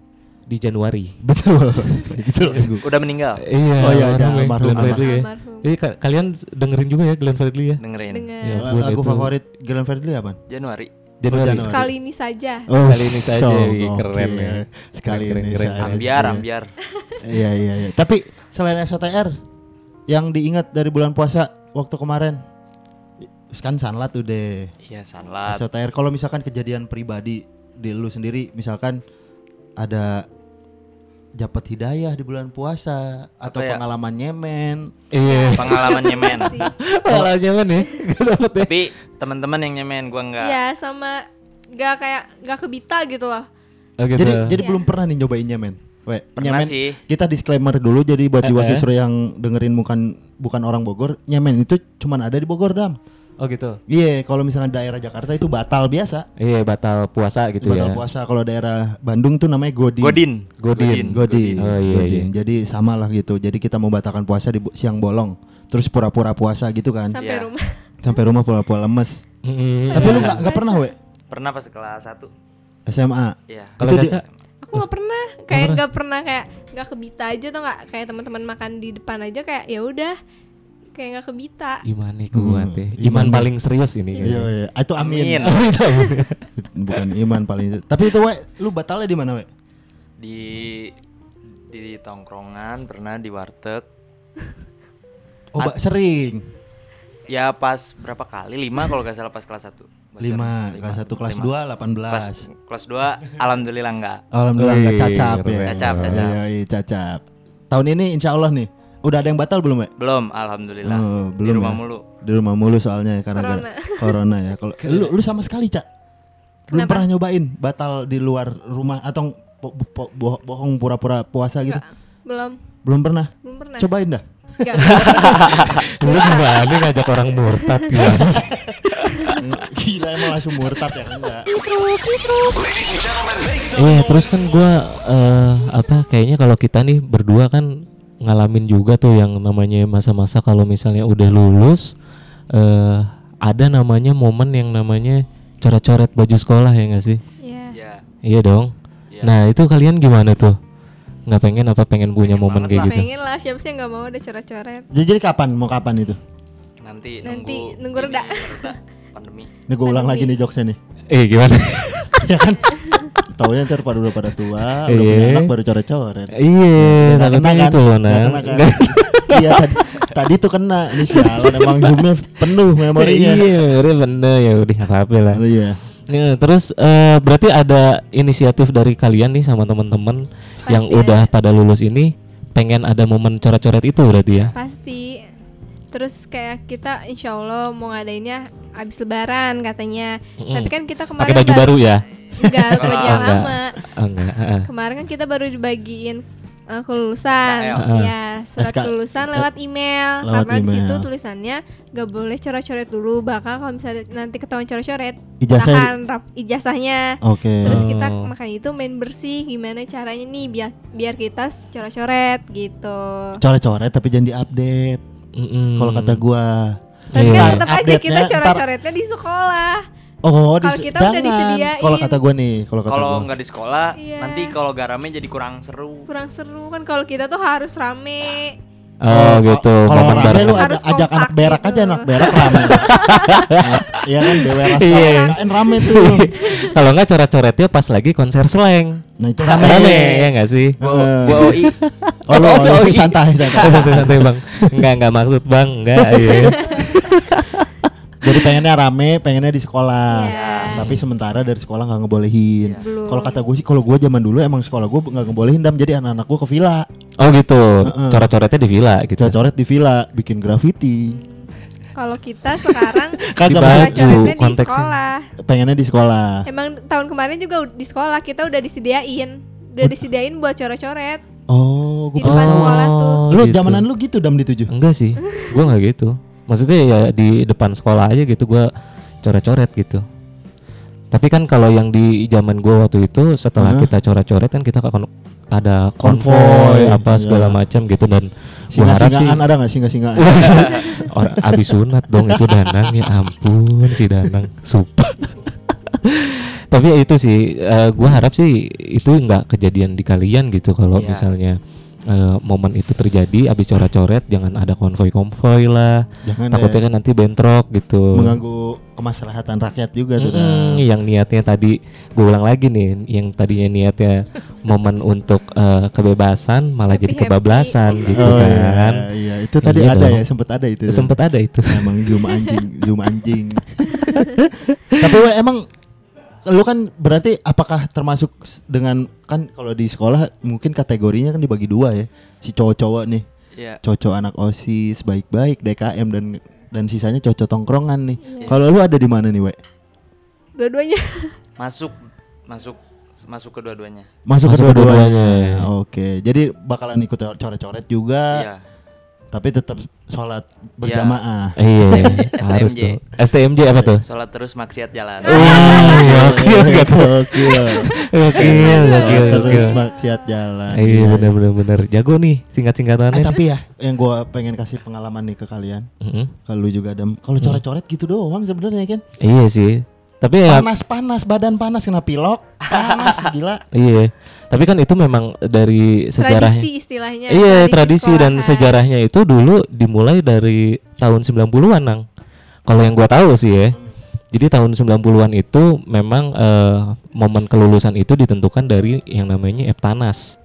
di Januari betul. gitu loh. udah meninggal iya Oh iya, ada almarhum ya, ya. Jadi ka- kalian dengerin juga ya Glenn Fredly ya dengerin Dengan Ya Lagu itu- favorit Glenn Fredly apa? Januari Januari, Januari. sekali ini saja. Oh, Sekali ini saja, so wih, keren gokil. ya. Sekali Keren, ini keren, saja. keren. ambiar Iya. ambiar Iya iya iya. Tapi selain SOTR yang diingat dari bulan puasa waktu kemarin kan sanlat udah iya sanlat SOTR kalau misalkan kejadian pribadi di lu sendiri misalkan ada dapat hidayah di bulan puasa atau ya? pengalaman nyemen iya pengalaman nyemen Sih. Malah nyaman ya ya tapi teman-teman yang nyemen gua enggak Iya, sama nggak kayak nggak kebita gitu loh. oh, gitu. jadi jadi Iya. belum pernah nih nyobain nyemen we pernah nyemen sih kita disclaimer dulu jadi buat Eh, jiwa eh. kisru yang dengerin bukan bukan orang Bogor nyemen itu cuman ada di Bogor dam Oh gitu. Iya, kalau misalkan daerah Jakarta itu batal biasa. Iya batal puasa gitu batal ya. puasa. Kalau daerah Bandung tuh namanya godin. Godin. Godin. Godin. Oh, iya, Godin. iya. Jadi sama lah gitu. Jadi kita membatalkan puasa di siang bolong. Terus pura-pura puasa gitu kan. sampai Iya. rumah Sampai rumah pura-pura lemes. Tapi lu nggak nggak pernah, we? Pernah pas kelas 1. SMA. Iya. Kalau Itu di- Caca? aku nggak pernah kayak nggak pernah kayak nggak kebita aja tuh nggak kayak teman-teman makan di depan aja kayak ya udah kayak nggak kebita Iman nih kuat Hmm, ya. iman Iman paling serius ini. Iya, iya. Itu amin. Amin. Bukan iman paling. Tapi itu we, lu batalnya di mana, we? Di di tongkrongan pernah di warteg. Oh, ba- sering. Ya pas berapa kali? 5 kalau nggak salah pas kelas 1. Lima, kelas satu, kelas dua, delapan Kelas belas. kelas 2 alhamdulillah enggak. Alhamdulillah nggak Wih, cacap ya. Cacap, cacap. Iya, iya, cacap. Tahun ini insya Allah nih. Udah ada yang batal belum, we? Belum, alhamdulillah. Oh, di belum rumah ya? mulu. Di rumah mulu soalnya karena Corona. corona ya. Kalau lu lu sama sekali, Cak. Belum Kenapa? pernah nyobain batal di luar rumah atau po- po- bo- bohong pura-pura puasa gitu? Nggak, belum Belum pernah. belum pernah Cobain dah. Nggak. Lu berani ngajak orang murtad gimana sih? Gila emang langsung murtad ya enggak. Iya, terus kan gua eh, apa kayaknya kalau kita nih berdua kan ngalamin juga tuh yang namanya masa-masa kalau misalnya udah lulus eh ada namanya momen yang namanya coret-coret baju sekolah ya nggak sih? Iya. Ya. Iya dong. Iya. Nah, itu kalian gimana tuh? Nggak pengen apa pengen punya Pengen momen kayak lah. gitu? pengen lah siapa sih nggak mau ada coret-coret Jadi, jadi kapan? Mau kapan itu? Nanti, Nanti nunggu nunggu reda. reda, Pandemi. Ini gue ulang lagi nih jokesnya nih. Eh, gimana? ya kan? Taunya ntar pada udah pada tua, udah Iya. punya anak baru coret-coret. iya, Nggak takutnya kena kan? itu loh, kan? Iya tadi, tadi tuh kena nih sialan emang zoomnya penuh memorinya. Iya, memori bener ya udah nggak apa-apa lah. Iya. Ya, terus eh, berarti ada inisiatif dari kalian nih sama teman-teman yang udah pada lulus ini pengen ada momen coret-coret itu berarti ya? pasti terus kayak kita insya Allah mau ngadainnya abis lebaran katanya Mm-mm. tapi kan kita kemarin Pakai baju baru ya? Enggak Oh, enggak. lama Oh, enggak. heeh. kemarin kan kita baru dibagiin uh, kelulusan SKL. ya surat SK kelulusan lewat email Lewat karena di situ tulisannya nggak boleh coret-coret dulu bakal kalau misalnya nanti ketahuan coret-coret Ijazah- tahan rap- ijazahnya Oke. terus kita Oh. makanya itu main bersih gimana caranya nih biar biar kita coret-coret gitu Coret-coret tapi jangan diupdate. Mm-mm. Kalau kata gua. tapi kan tetap aja kita coret-coretnya di sekolah Oh, Kalau kita udah disediain. Kalau kata gua nih, kalau kata Kalau nggak di sekolah, Iya. nanti kalau gak rame jadi kurang seru. kurang seru kan kalau kita tuh harus rame Oh, gitu. Kalau rame bareng. lu ada, Harus ajak anak berak gitu. aja anak berak rame. Iya kan BWRS Iya. Rame tuh. Kalau nggak coret-coretnya pas lagi konser slang. Nah itu rame. Rame ya nggak sih? Gua, gua OI. Oh, lu, Oh, oh, iya. santai santai. Santai-santai bang. Enggak enggak maksud bang. Enggak. Iya. Jadi pengennya rame, pengennya di sekolah. Iya. Tapi sementara dari sekolah nggak ngebolehin. Belum. Kalau kata gue sih, kalau gue zaman dulu emang sekolah gue nggak ngebolehin dam. Jadi anak-anak gue ke villa, Oh gitu. Heeh. Coret-coretnya di villa gitu. coret-coret di villa, bikin graffiti. kalau kita sekarang Kagak Di maksud- baju. di sekolah pengennya di sekolah. emang tahun kemarin juga di sekolah kita udah disediain udah disediain buat coret-coret Oh, Di gua depan Oh, sekolah tuh. Lu gitu. zamanan lu gitu dam di tujuh. Enggak sih. Gua nggak gitu. Maksudnya ya di depan sekolah aja gitu gua coret-coret gitu. Tapi kan kalau yang di zaman gua waktu itu setelah Hah? kita coret-coret kan kita akan ada Konvoy, konvoy apa segala iya. macam gitu dan gua harap sih ada nggak singa-singaan? Or, abis sunat dong itu Danang ya ampun si Danang sumpah. Tapi ya itu sih eh, gua harap sih itu nggak kejadian di kalian gitu kalau Iya. misalnya eh, momen itu terjadi abis coret-coret jangan ada konvoy-konvoy lah. Jangan Takutnya kan nanti bentrok gitu. mengganggu kemaslahatan rakyat juga tuh. Mm-mm, Dam. yang niatnya tadi gue ulang lagi nih yang tadinya niatnya momen untuk eh, kebebasan malah jadi Happy-happy. kebablasan gitu Oh, kan. Iya, iya, itu tadi Iya ada dong. ya, sempet ada itu. Sempet ada itu. Emang zoom anjing, zoom anjing. Tapi we, emang lu kan berarti apakah termasuk dengan kan kalau di sekolah mungkin kategorinya kan dibagi dua ya. Si cowok-cowok nih, Iya. cowok anak OSIS baik-baik DKM dan dan sisanya cowok tongkrongan nih. Iya. Kalau lu ada di mana nih, we? dua-duanya Masuk masuk masuk ke dua-duanya. Masuk, Masuk ke dua-duanya. kedua-duanya. Oke, jadi bakalan ikut coret-coret juga. Iya. Tapi tetap sholat berjamaah. Iya, harus STMJ. tuh. STMJ apa tuh? Sholat terus maksiat jalan. Gokil. Gokil. Gokil, gokil, Terus maksiat jalan. Iya bener bener bener jago nih singkat-singkatannya. Eh, tapi ya yang gua pengen kasih pengalaman nih ke kalian. Mm-mm. Kalau lu juga Dam. Kalau coret-coret gitu doang sebenarnya kan. Iya sih. Tapi ya Panas-panas, badan panas kena pilok. Panas gila. iya. Tapi kan itu memang dari sejarahnya. Tradisi istilahnya. Iya, tradisi dan sekolahan. sejarahnya itu dulu dimulai dari tahun 90-an, Nang. Kalau yang gua tahu sih ya. Jadi tahun 90-an itu memang eh, momen kelulusan itu ditentukan dari yang namanya Eptanas.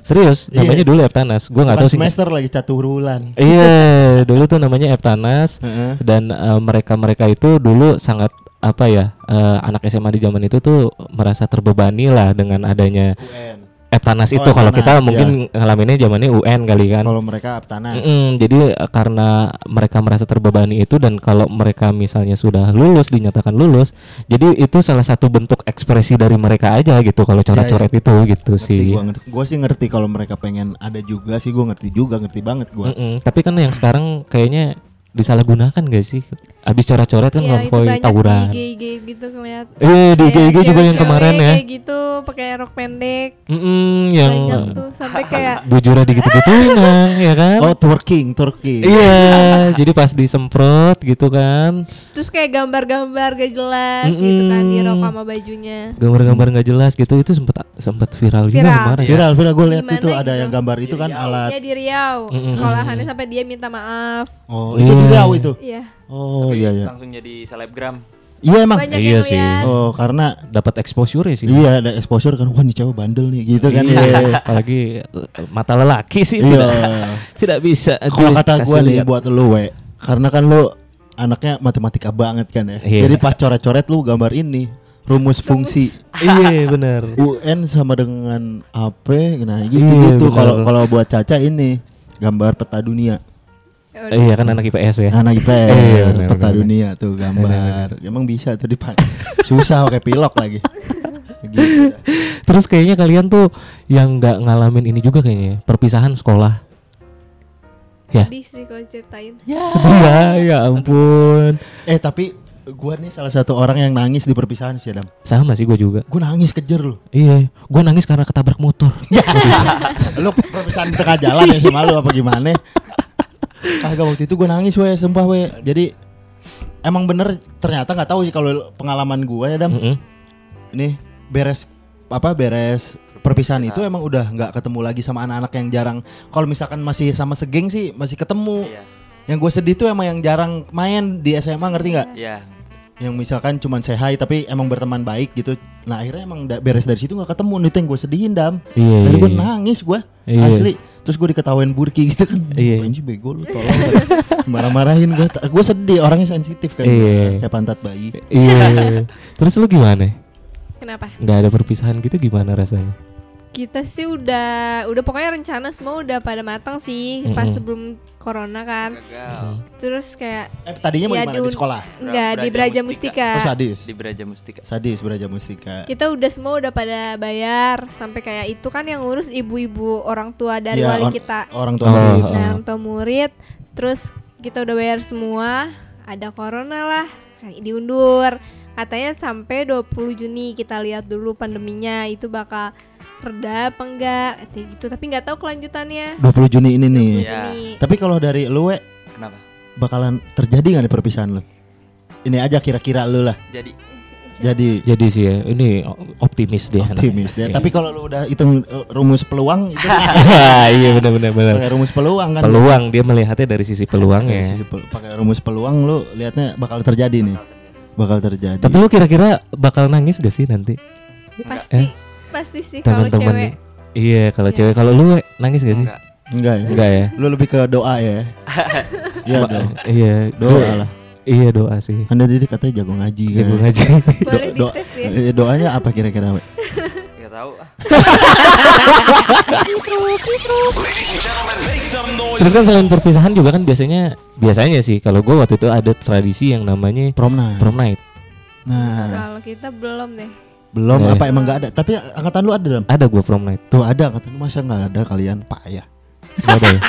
Serius, Iya. namanya dulu Eptanas. Gua nggak tahu sih. semester lagi catur bulan. Iya, dulu tuh namanya Eptanas Heeh. dan eh, mereka-mereka itu dulu sangat apa ya eh, anak SMA di zaman itu tuh merasa terbebani lah dengan adanya UN. Eptanas Oh, itu kalau Eptanas, kita iya. mungkin ngalaminnya zamannya UN kali kan. Kalau mereka Aptanas. Mm-mm, jadi eh, karena mereka merasa terbebani itu dan kalau mereka misalnya sudah lulus dinyatakan lulus, jadi itu salah satu bentuk ekspresi dari mereka aja gitu kalau coret-coret itu gitu Ngerti, sih. gua ngerti. Gua sih ngerti kalau mereka pengen ada juga sih gua ngerti juga, ngerti banget gua. Mm-mm, Tapi kan yang sekarang kayaknya disalahgunakan gak sih? Abis coret-coret kan Iya, konvoy banyak tawuran. di IG gitu kelihat. Eh di IG juga yang kemarin ya. Kayak gitu pakai rok pendek. Mm-mm, yang banyak tuh sampai kayak bujurnya gitu-gituin Nang, ya kan? Oh, twerking, twerking. Iya, jadi pas disemprot gitu kan. terus kayak gambar-gambar gak jelas gitu kan di rok sama bajunya. Gambar-gambar nggak jelas gitu itu sempat sempat viral, juga Viral. kemarin ya. Viral, viral gue lihat itu ada gitu? yang gambar itu kan alat. Iya di Riau, sekolahannya sampai dia minta maaf. Oh, itu Iya. Riau itu. Iya. Oh, iya iya. Langsung jadi selebgram. Iya emang. Banyak Iya sih. Oh, karena Dapat exposure sih. iya ada exposure kan wah nih cewek bandel nih gitu kan Iya, ya. apalagi eh, mata lelaki sih Iya. tidak tidak bisa. Kalau kata gua nih buat lu we, karena kan lu anaknya matematika banget kan ya. Iya. Jadi pas coret-coret lu gambar ini rumus fungsi iya benar. UN sama dengan AP nah gitu Iya, gitu benar. kalau kalau buat Caca ini gambar peta dunia Ya udah. Iya kan anak IPS ya. anak IPS Iya, benar, peta benar. dunia tuh gambar emang bisa tuh di susah kayak pilok lagi gitu. Terus kayaknya kalian tuh yang nggak ngalamin ini juga kayaknya perpisahan sekolah. Ya. Sedih sih kalau ceritain. Sedih ya, ya ampun. eh tapi gua nih salah satu orang yang nangis di perpisahan sih Adam Sama sih gue juga. gua nangis kejer lu Iya, gue nangis karena ketabrak motor. lu perpisahan di tengah jalan ya sih malu apa gimana kagak waktu itu gue nangis we sumpah we jadi emang bener ternyata nggak tahu sih kalau pengalaman gue ya dam. Mm-mm. ini beres apa beres perpisahan itu emang udah nggak ketemu lagi sama anak-anak yang jarang. Kalau misalkan masih sama segeng sih masih ketemu. Iya. yang gue sedih tuh emang yang jarang main di SMA ngerti nggak? Iya. Yang misalkan cuman say hi tapi emang berteman baik gitu nah akhirnya emang da- beres dari situ nggak ketemu itu yang gue sedihin dam Iya, dari iya, gue iya. nangis gue Iya. asli terus gue diketawain burki gitu kan Iya. Sih bego lu tolong marah-marahin gue gue sedih orangnya sensitif kan Iya. kayak pantat bayi Iya. Terus lu gimana? Kenapa? Nggak ada perpisahan gitu gimana rasanya? Kita sih udah udah pokoknya rencana semua udah pada matang sih pas Mm-mm. sebelum corona kan. Gagal. Terus kayak eh tadinya mau Ya, di di sekolah enggak di Braja Braja Mustika. Mustika. oh sadis Di Braja Mustika. sadis beraja mustika Kita udah semua udah pada bayar sampai kayak itu kan yang ngurus ibu-ibu orang tua dari Iya, wali on- kita. orang tua Oh, murid. oh. Nah, orang tua murid. Terus kita udah bayar semua. Ada corona lah, kayak diundur. Katanya sampai 20 Juni kita lihat dulu pandeminya itu bakal reda apa enggak kayak gitu. Tapi nggak tahu kelanjutannya. 20 Juni ini nih 20. Juni. tapi kalau dari lu we Kenapa? bakalan terjadi nggak nih perpisahan lu ini aja kira-kira lu lah Jadi jadi Jadi sih ya, ini optimis dia. optimis dia Iya. tapi kalau lu udah hitung uh, rumus peluang itu iya benar-benar benar. pakai rumus peluang kan Peluang dia melihatnya dari sisi Pakai peluangnya. sisi pel- pakai rumus peluang lu liatnya bakal terjadi nih bakal terjadi Tapi lu kira-kira bakal nangis gak sih nanti? Pasti pasti sih kalau cewek. Iya, kalau Iya. cewek kalau lu We, nangis gak sih? enggak. enggak ya Enggak ya? lu lebih ke doa ya iya dong Iya, doa lah Iya doa sih. anda jadi katanya jago ngaji kan Jago ngaji. Boleh Do- do- dites ya. eh, doanya apa kira-kira we? Enggak tahu ah. Terus kan selain perpisahan juga kan biasanya biasanya sih kalau gue waktu itu ada tradisi yang namanya prom night prom night. nah Kalau kita belum deh. Belum Eh. apa emang nggak ada tapi angkatan lu ada dalam Ada gue prom night. tuh ada angkatan lu masa nggak ada kalian payah Nggak ada ya?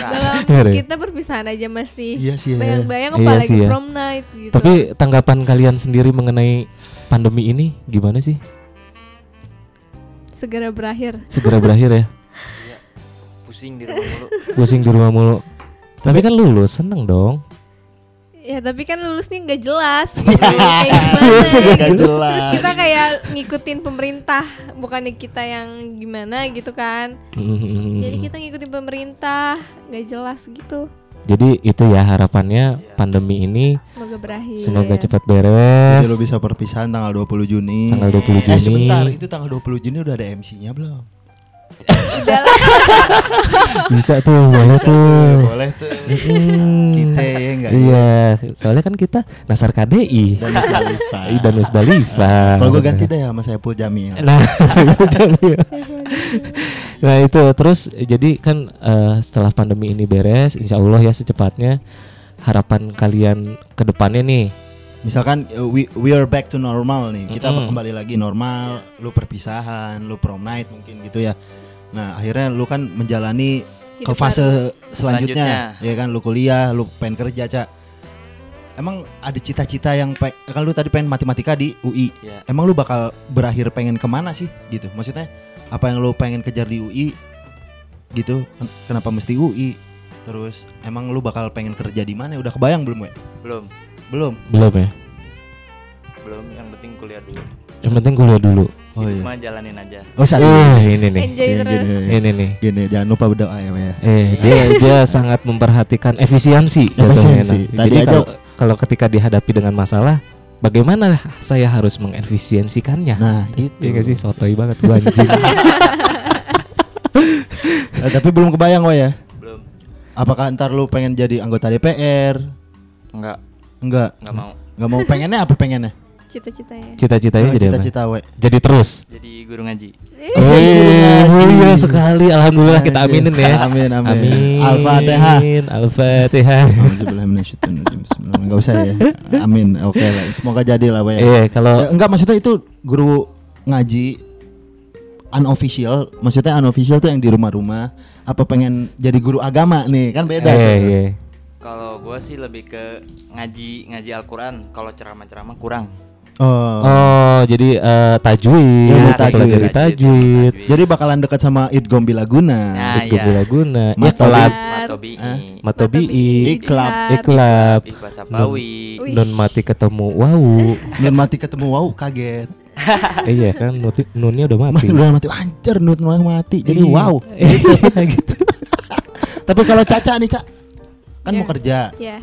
dalam ya? kita perpisahan aja masih Iya sih ya. bayang-bayang Iya apalagi sih ya. prom night gitu Tapi tanggapan kalian sendiri mengenai pandemi ini gimana sih? segera berakhir Segera berakhir ya. Iya. Pusing di rumah mulu. Pusing di rumah mulu. Tapi kan lulus, seneng dong. Ya tapi kan lulusnya nggak jelas gitu, kayak gimana Lulusnya nggak gitu. jelas. terus kita kayak ngikutin pemerintah bukannya kita yang gimana gitu kan Hmm. jadi kita ngikutin pemerintah nggak jelas gitu Jadi itu ya harapannya Iya. pandemi ini semoga berakhir semoga cepat Jadi beres. lu bisa perpisahan tanggal 20 Juni. Tanggal 20 Eh Juni. sebentar, itu tanggal 20 Juni udah ada MC-nya belum? Bisa tuh, boleh tuh. Boleh tuh. Mm. Kita ya enggak? Iya, soalnya kan kita Nasar KDI Dan Musdalifah. Kalau gue ganti deh sama Saiful Jamil. Nah, Saiful Jamil. nah itu terus jadi kan eh, setelah pandemi ini beres, insya Allah ya secepatnya harapan kalian ke depannya nih. Misalkan uh, we we are back to normal nih. Kita Mm-mm. kembali lagi normal, lu perpisahan, lu prom night mungkin gitu ya. Nah, akhirnya lu kan menjalani ke Hidup fase selanjutnya. Selanjutnya. Ya kan lu kuliah, lu pengen kerja, Cak. Emang ada cita-cita yang kan lu tadi pengen matematika di UI. Ya. Emang lu bakal berakhir pengen ke mana sih gitu? Maksudnya apa yang lu pengen kejar di UI gitu? Ken- Kenapa mesti UI? Terus emang lu bakal pengen kerja di mana? Udah kebayang belum, we? Belum, Belum. Belum ya? belum. Yang penting kuliah dulu. Yang penting kuliah dulu. Oh Cuma jalanin aja. Oh, saat Eh, ini nih. enjoy Gini, terus gini, Ini nih. gini, jangan lupa berdoa ya, we. Eh, dia dia sangat memperhatikan efisiensi. Efisiensi. Nah, Tadi Jadi aja- kalau kalau ketika dihadapi dengan masalah, bagaimana saya harus mengefisiensikannya? Nah, gitu. Iya gak sih sotoy banget gua anjing. Eh, tapi belum kebayang, we ya. Belum. Apakah ntar lu pengen jadi anggota DPR? Enggak, Enggak. enggak mau. Enggak mau pengennya apa pengennya? cita-citanya Cita-citanya Oh, jadi apa? cita-cita, we. Jadi terus. Jadi guru ngaji. Eh, mulia sekali. Alhamdulillah kita Anjing. aminin ya. Amin, amin. Amin. Al-Fatihah. Al-Fatihah. Enggak usah ya. Amin. Oke lah. Semoga jadi lah, we. Iya, kalau Eh, enggak maksudnya itu guru ngaji unofficial, maksudnya unofficial tuh yang di rumah-rumah apa pengen jadi guru agama nih? Kan beda eh, tuh. iya. Kalau gua sih lebih ke ngaji ngaji Al-Qur'an. Kalau ceramah-ceramah kurang. Oh. Oh, jadi eh, tajwid, atau tajwid. pelajari tajwid. Jadi bakalan dekat sama Idgom Bilaguna. Nah, Itu iya. guna. Ya Matobi. kelab, Matobi. Eh? matobi'i, Iklab. iklab, bahasa Pawi. Wih. nun mati ketemu wow. Nun mati ketemu wow kaget. Eh, iya kan nuti, nunnya udah mati. Udah mati anjir Nun malah mati. Jadi Iya. wow. Iya, gitu. Tapi kalau Caca nih, Cak. Kan Ya. mau kerja. ya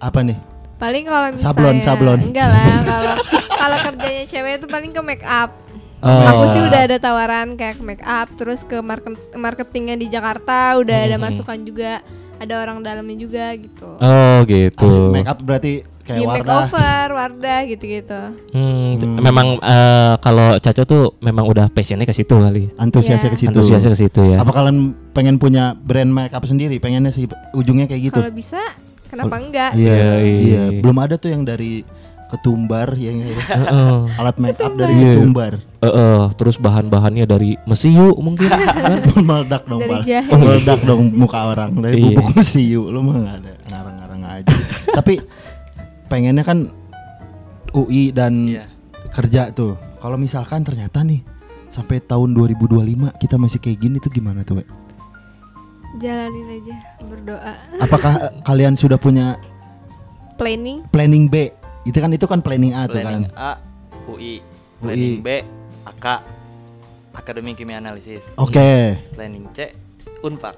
Apa nih? paling kalau misalnya Sablon, sablon. enggak lah kalau kalau kerjanya cewek itu paling ke make up Oh. aku sih udah ada tawaran kayak ke make up terus ke market marketingnya di Jakarta udah ada Mhm. masukan juga ada orang dalamnya juga gitu Oh, gitu. Make up berarti kayak di Wardah. makeover Wardah gitu-gitu Hmm, Hmm. memang eh, kalau Caca tuh memang udah passionnya ke situ kali. Antusiasnya Iya. ke situ. Antusiasnya ke situ ya. Apa kalian pengen punya brand make up sendiri? Pengennya sih ujungnya kayak gitu. kalau bisa kenapa enggak Iya, Iya, iya. iya. Belum ada tuh yang dari ketumbar yang Heeh. alat make up dari Iya. ketumbar. Eh, eh, terus bahan-bahannya dari mesiu mungkin kan? Meledak dong, Dari jahe. Meledak dong muka orang dari Iya. bubuk mesiu. Lu mah nggak ada ngarang-ngarang aja. Tapi pengennya kan UI dan Iya. kerja tuh. Kalau misalkan ternyata nih sampai tahun 2025 kita masih kayak gini tuh gimana tuh, We? jalanin aja berdoa Apakah eh, kalian sudah punya planning planning B? Itu kan itu kan planning A tuh kan. Planning A UI. Planning B AK Akademi Kimia Analisis. Oke. Planning C Unpad.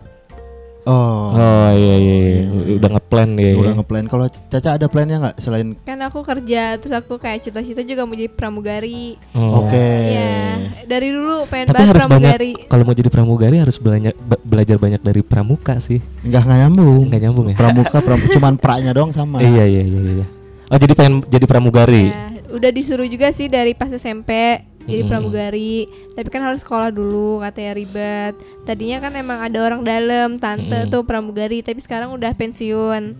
Oh. Oh iya iya, iya. udah ngeplan ya. Udah ngeplan. Kalau Caca ada plannya nggak selain kan aku kerja terus aku kayak cita-cita juga mau jadi pramugari Oh. Oke. ya dari dulu pengen Tapi banget harus pramugari kalau mau jadi pramugari harus belajar belajar banyak dari pramuka sih. Enggak nggak nyambung. Nggak nyambung ya? Pramuka, pramuka cuman praknya doang sama. Iya iya iya iya. Oh jadi pengen jadi pramugari. Ya, udah disuruh juga sih dari pas SMP jadi pramugari tapi kan harus sekolah dulu katanya ribet tadinya kan emang ada orang dalam tante tuh pramugari tapi sekarang udah pensiun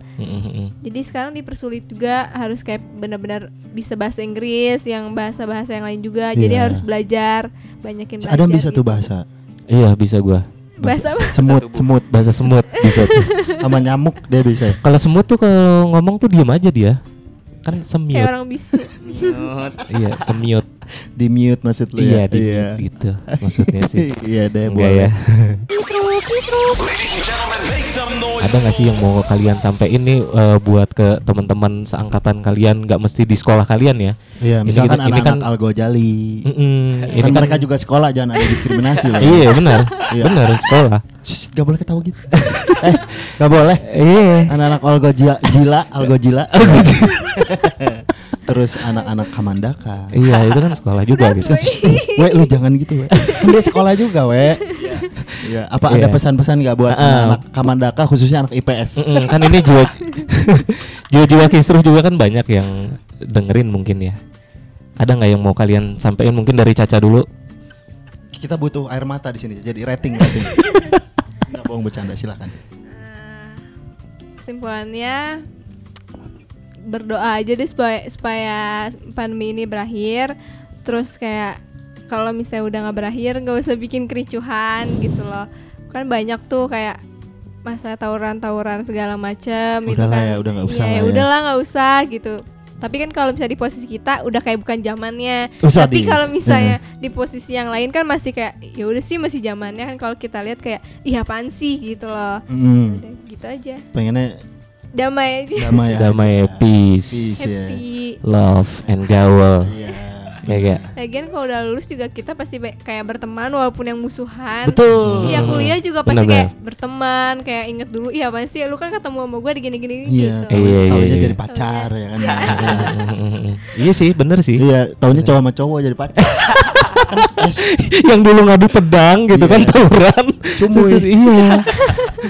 jadi sekarang dipersulit juga harus kayak benar-benar bisa bahasa Inggris yang bahasa-bahasa yang lain juga jadi Iya. harus belajar banyakin belajar Ada yang bisa gitu. tuh bahasa. Iya bisa gua. bahasa apa? Semut, semut. Bahasa semut. bisa tuh. Sama nyamuk dia bisa. Kalau semut tuh kalau ngomong tuh diem aja dia. Kan Kayak semiut. orang bisu. Iya, semiut. Di mute maksud lu Iya, ya. di gitu maksudnya sih. Iya deh Enggak ya. boleh. Ada nggak sih yang mau kalian sampai ini buat ke teman-teman seangkatan kalian nggak mesti di sekolah kalian ya? Iya, Ini misalkan kita- ini anak-anak kan- Algo Jali. Mm-mm, Kan ini kan mereka juga sekolah jangan ada diskriminasi loh. Iya benar, Iya. benar sekolah. Shh, gak boleh ketawa gitu. eh, gak boleh. Iya. Anak-anak Algo Jila, Jila Algo Jila. Terus anak-anak Kamandaka. Iya itu kan sekolah juga gitu. we lu jangan gitu we. Kan dia sekolah juga we. Iya. Apa ada Iya. pesan-pesan nggak buat ah. anak-anak Kamandaka khususnya anak IPS? Mm-mm, kan ini jiwa jiwa-jiwa kisruh juga kan banyak yang dengerin mungkin ya. Ada nggak yang mau kalian sampaikan mungkin dari Caca dulu? Kita butuh air mata di sini. Jadi rating rating. Nggak bohong bercanda silakan. Kesimpulannya berdoa aja deh supaya supaya pandemi ini berakhir. Terus kayak kalau misalnya udah nggak berakhir nggak usah bikin kericuhan gitu loh. Kan banyak tuh kayak masa tawuran-tawuran segala macam itu kan. ya, udah nggak usah Iya, ya ya. udahlah nggak usah gitu. Tapi kan kalau misalnya di posisi kita udah kayak bukan zamannya. Usah Tapi kalau misalnya di posisi yang lain kan masih kayak ya udah sih masih zamannya kan kalau kita lihat kayak ih apaan sih gitu loh. Udah gitu aja. pengennya Damai aja. damai aja. Damai, peace, Peace, ya. Happy. love, and gaul. Iya. Ya gak? Lagian kalau udah lulus juga kita pasti kayak berteman walaupun yang musuhan. Betul. Iya kuliah juga pasti Benar-benar. kayak berteman, kayak inget dulu, iya apaan sih lu kan ketemu sama gue di gini-gini Iya, gitu. tahu- Iya, iya, taunya iya. jadi pacar ya kan. iya sih, bener sih. Iya, taunya cowok sama cowok jadi pacar. kan yang dulu ngadu pedang gitu Iya. kan tawuran. Cumuy. Terus- iya.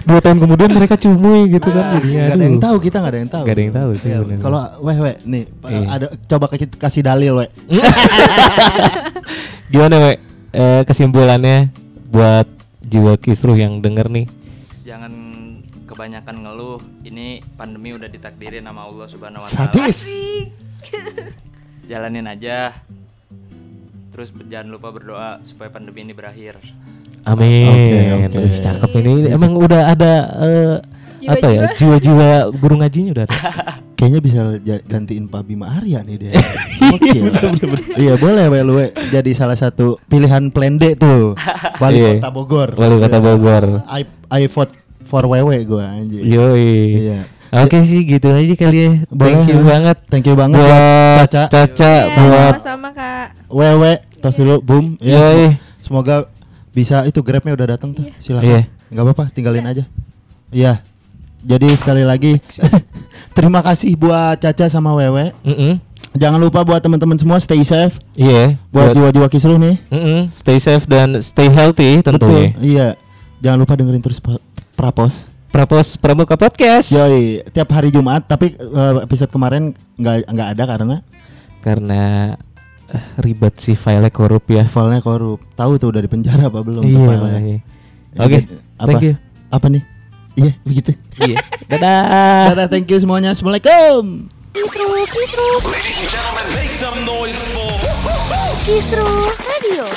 Dua tahun kemudian mereka cumuy gitu kan. Jadinya, Gak ada yang tahu kita gak ada yang tahu. Nggak ada yang tahu sih Iya, bener. Kalau weh weh nih Iya. ada coba kasih dalil weh. Gimana, We? Eh, kesimpulannya buat jiwa kisruh yang denger nih. Jangan kebanyakan ngeluh. Ini pandemi udah ditakdirin sama Allah Subhanahu wa taala. Sadis. Jalanin aja. Terus jangan lupa berdoa supaya pandemi ini berakhir. Amin. Oke, oke. Wih, cakep ini. Emang udah ada eh, apa ya? Jiwa-jiwa guru ngajinya udah ada. Kayaknya bisa gantiin Pak Bima Arya nih dia. Oke. iya boleh weh lu jadi salah satu pilihan plan D tuh. Wali Iya. Kota Bogor. Wali Kota Iya. Bogor. I, I vote for Wewe gua anjir. Yoi. Iya. Oke sih gitu aja kali ya. Boleh, Thank you banget. Thank you banget buat Caca. Caca Iya, buat sama-sama Kak. Wewe tos dulu boom. Ya, Yoi. sem- semoga bisa itu grabnya udah datang tuh. Silakan. Iya. Nggak apa-apa, tinggalin aja. Iya. Jadi sekali lagi terima kasih buat Caca sama Wewe. Jangan lupa buat teman-teman semua stay safe. Iya. Buat jiwa-jiwa kisruh nih. Mm-mm. Stay safe dan stay healthy tentunya. Betul. Iya. Jangan lupa dengerin terus pra- Prapos. Prapos Pramuka Podcast. Yoi, tiap hari Jumat, tapi eh, episode kemarin nggak nggak ada karena Karena eh, ribet sih filenya korup ya. filenya korup. Tahu tuh udah di penjara apa belum tuh Iya. filenya? makanya. Ya, Oke. jadi, apa? Thank you. Apa nih? Iya, begitu. Iya. Dadah. Dadah, thank you semuanya. Assalamualaikum. Ladies and gentlemen, make some noise for Kisruh Radio.